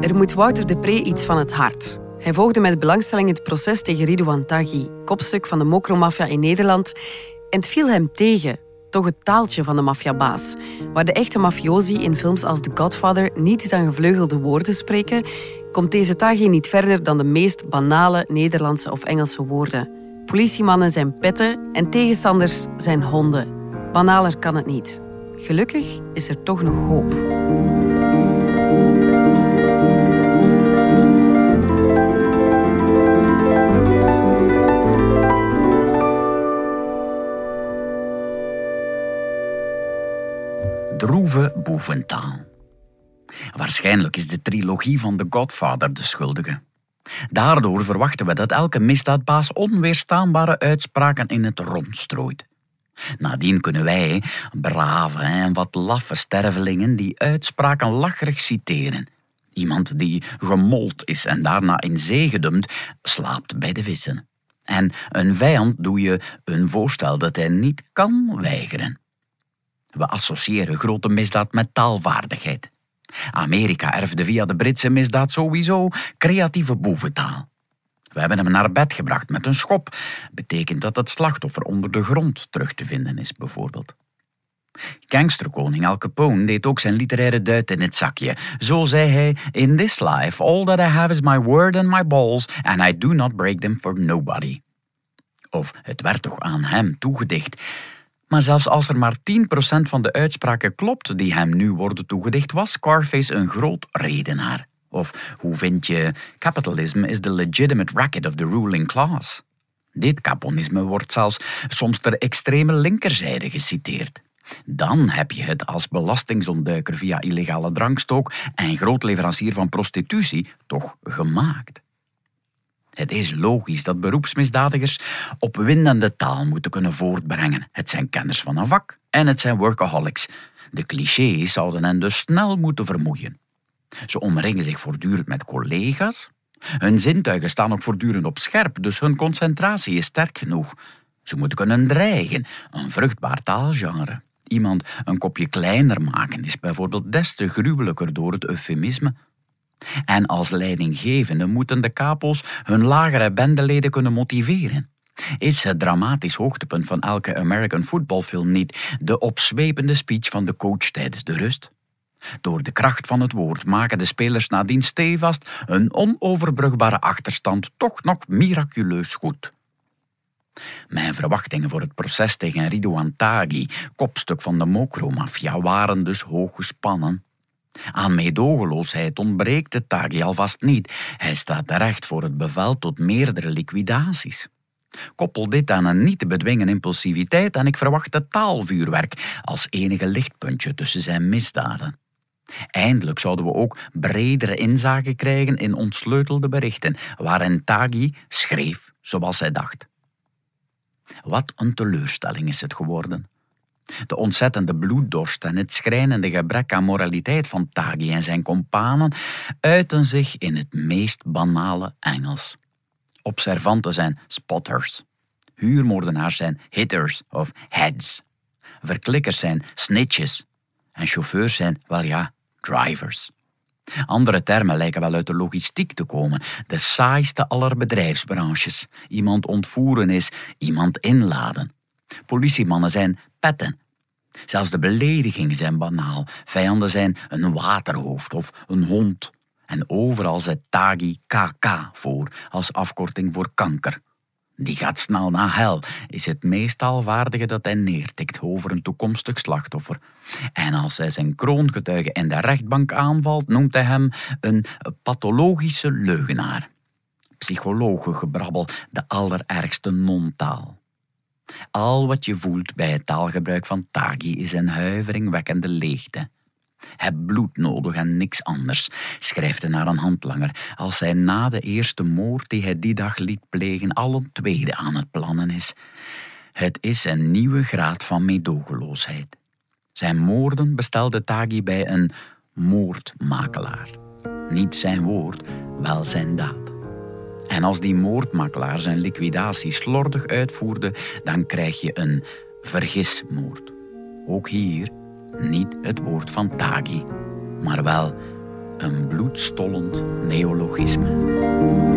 Er moet Wouter de Pre iets van het hart. Hij volgde met belangstelling het proces tegen Ridouan Taghi, kopstuk van de mokromafia in Nederland. En het viel hem tegen, toch het taaltje van de maffiabaas. Waar de echte mafiosi in films als The Godfather niets dan gevleugelde woorden spreken, komt deze Taghi niet verder dan de meest banale Nederlandse of Engelse woorden. Politiemannen zijn petten en tegenstanders zijn honden. Banaler kan het niet. Gelukkig is er toch nog hoop. Droeve boeventaal. Waarschijnlijk is de trilogie van The Godfather de schuldige. Daardoor verwachten we dat elke misdaadbaas onweerstaanbare uitspraken in het rond strooit. Nadien kunnen wij, brave en wat laffe stervelingen, die uitspraken lacherig citeren. Iemand die gemold is en daarna in zee gedumpt, slaapt bij de vissen. En een vijand doe je een voorstel dat hij niet kan weigeren. We associëren grote misdaad met taalvaardigheid. Amerika erfde via de Britse misdaad sowieso creatieve boeventaal. We hebben hem naar bed gebracht met een schop. Betekent dat het slachtoffer onder de grond terug te vinden is, bijvoorbeeld. Gangsterkoning Al Capone deed ook zijn literaire duit in het zakje. Zo zei hij: In this life, all that I have is my word and my balls, and I do not break them for nobody. Of het werd toch aan hem toegedicht. Maar zelfs als er maar 10% van de uitspraken klopt die hem nu worden toegedicht, was Scarface een groot redenaar. Of hoe vind je capitalism is the legitimate racket of the ruling class? Dit caponisme wordt zelfs soms ter extreme linkerzijde geciteerd. Dan heb je het als belastingsontduiker via illegale drankstook en grootleverancier van prostitutie toch gemaakt. Het is logisch dat beroepsmisdadigers opwindende taal moeten kunnen voortbrengen. Het zijn kenners van een vak en het zijn workaholics. De clichés zouden hen dus snel moeten vermoeien. Ze omringen zich voortdurend met collega's. Hun zintuigen staan ook voortdurend op scherp, dus hun concentratie is sterk genoeg. Ze moeten kunnen dreigen, een vruchtbaar taalgenre. Iemand een kopje kleiner maken is bijvoorbeeld des te gruwelijker door het eufemisme. En als leidinggevende moeten de capo's hun lagere bendeleden kunnen motiveren. Is het dramatisch hoogtepunt van elke American footballfilm niet de opzwepende speech van de coach tijdens de rust? Door de kracht van het woord maken de spelers nadien stevast een onoverbrugbare achterstand toch nog miraculeus goed. Mijn verwachtingen voor het proces tegen Ridouan Taghi, kopstuk van de Mokro-mafia, waren dus hoog gespannen. Aan meedogenloosheid ontbreekt de Taghi alvast niet. Hij staat terecht voor het bevel tot meerdere liquidaties. Koppel dit aan een niet te bedwingen impulsiviteit en ik verwacht het taalvuurwerk als enige lichtpuntje tussen zijn misdaden. Eindelijk zouden we ook bredere inzage krijgen in ontsleutelde berichten, waarin Taghi schreef zoals hij dacht. Wat een teleurstelling is het geworden. De ontzettende bloeddorst en het schrijnende gebrek aan moraliteit van Taghi en zijn kompanen uiten zich in het meest banale Engels. Observanten zijn spotters. Huurmoordenaars zijn hitters of heads. Verklikkers zijn snitches. En chauffeurs zijn, wel ja, drivers. Andere termen lijken wel uit de logistiek te komen. De saaiste aller bedrijfsbranches. Iemand ontvoeren is iemand inladen. Politiemannen zijn petten. Zelfs de beledigingen zijn banaal. Vijanden zijn een waterhoofd of een hond. En overal zet Tagi KK voor als afkorting voor kanker. Die gaat snel naar hel, is het meestal waardige dat hij neertikt over een toekomstig slachtoffer. En als hij zijn kroongetuige in de rechtbank aanvalt, noemt hij hem een pathologische leugenaar. Psychologengebrabbel, de allerergste non-taal. Al wat je voelt bij het taalgebruik van Tagi is een huiveringwekkende leegte. Heb bloed nodig en niks anders, schrijft hij naar een handlanger, als hij na de eerste moord die hij die dag liet plegen al een tweede aan het plannen is. Het is een nieuwe graad van meedogenloosheid. Zijn moorden bestelde Tagi bij een moordmakelaar. Niet zijn woord, wel zijn daad. En als die moordmakelaar zijn liquidatie slordig uitvoerde, dan krijg je een vergismoord. Ook hier niet het woord van Tagi, maar wel Een bloedstollend neologisme.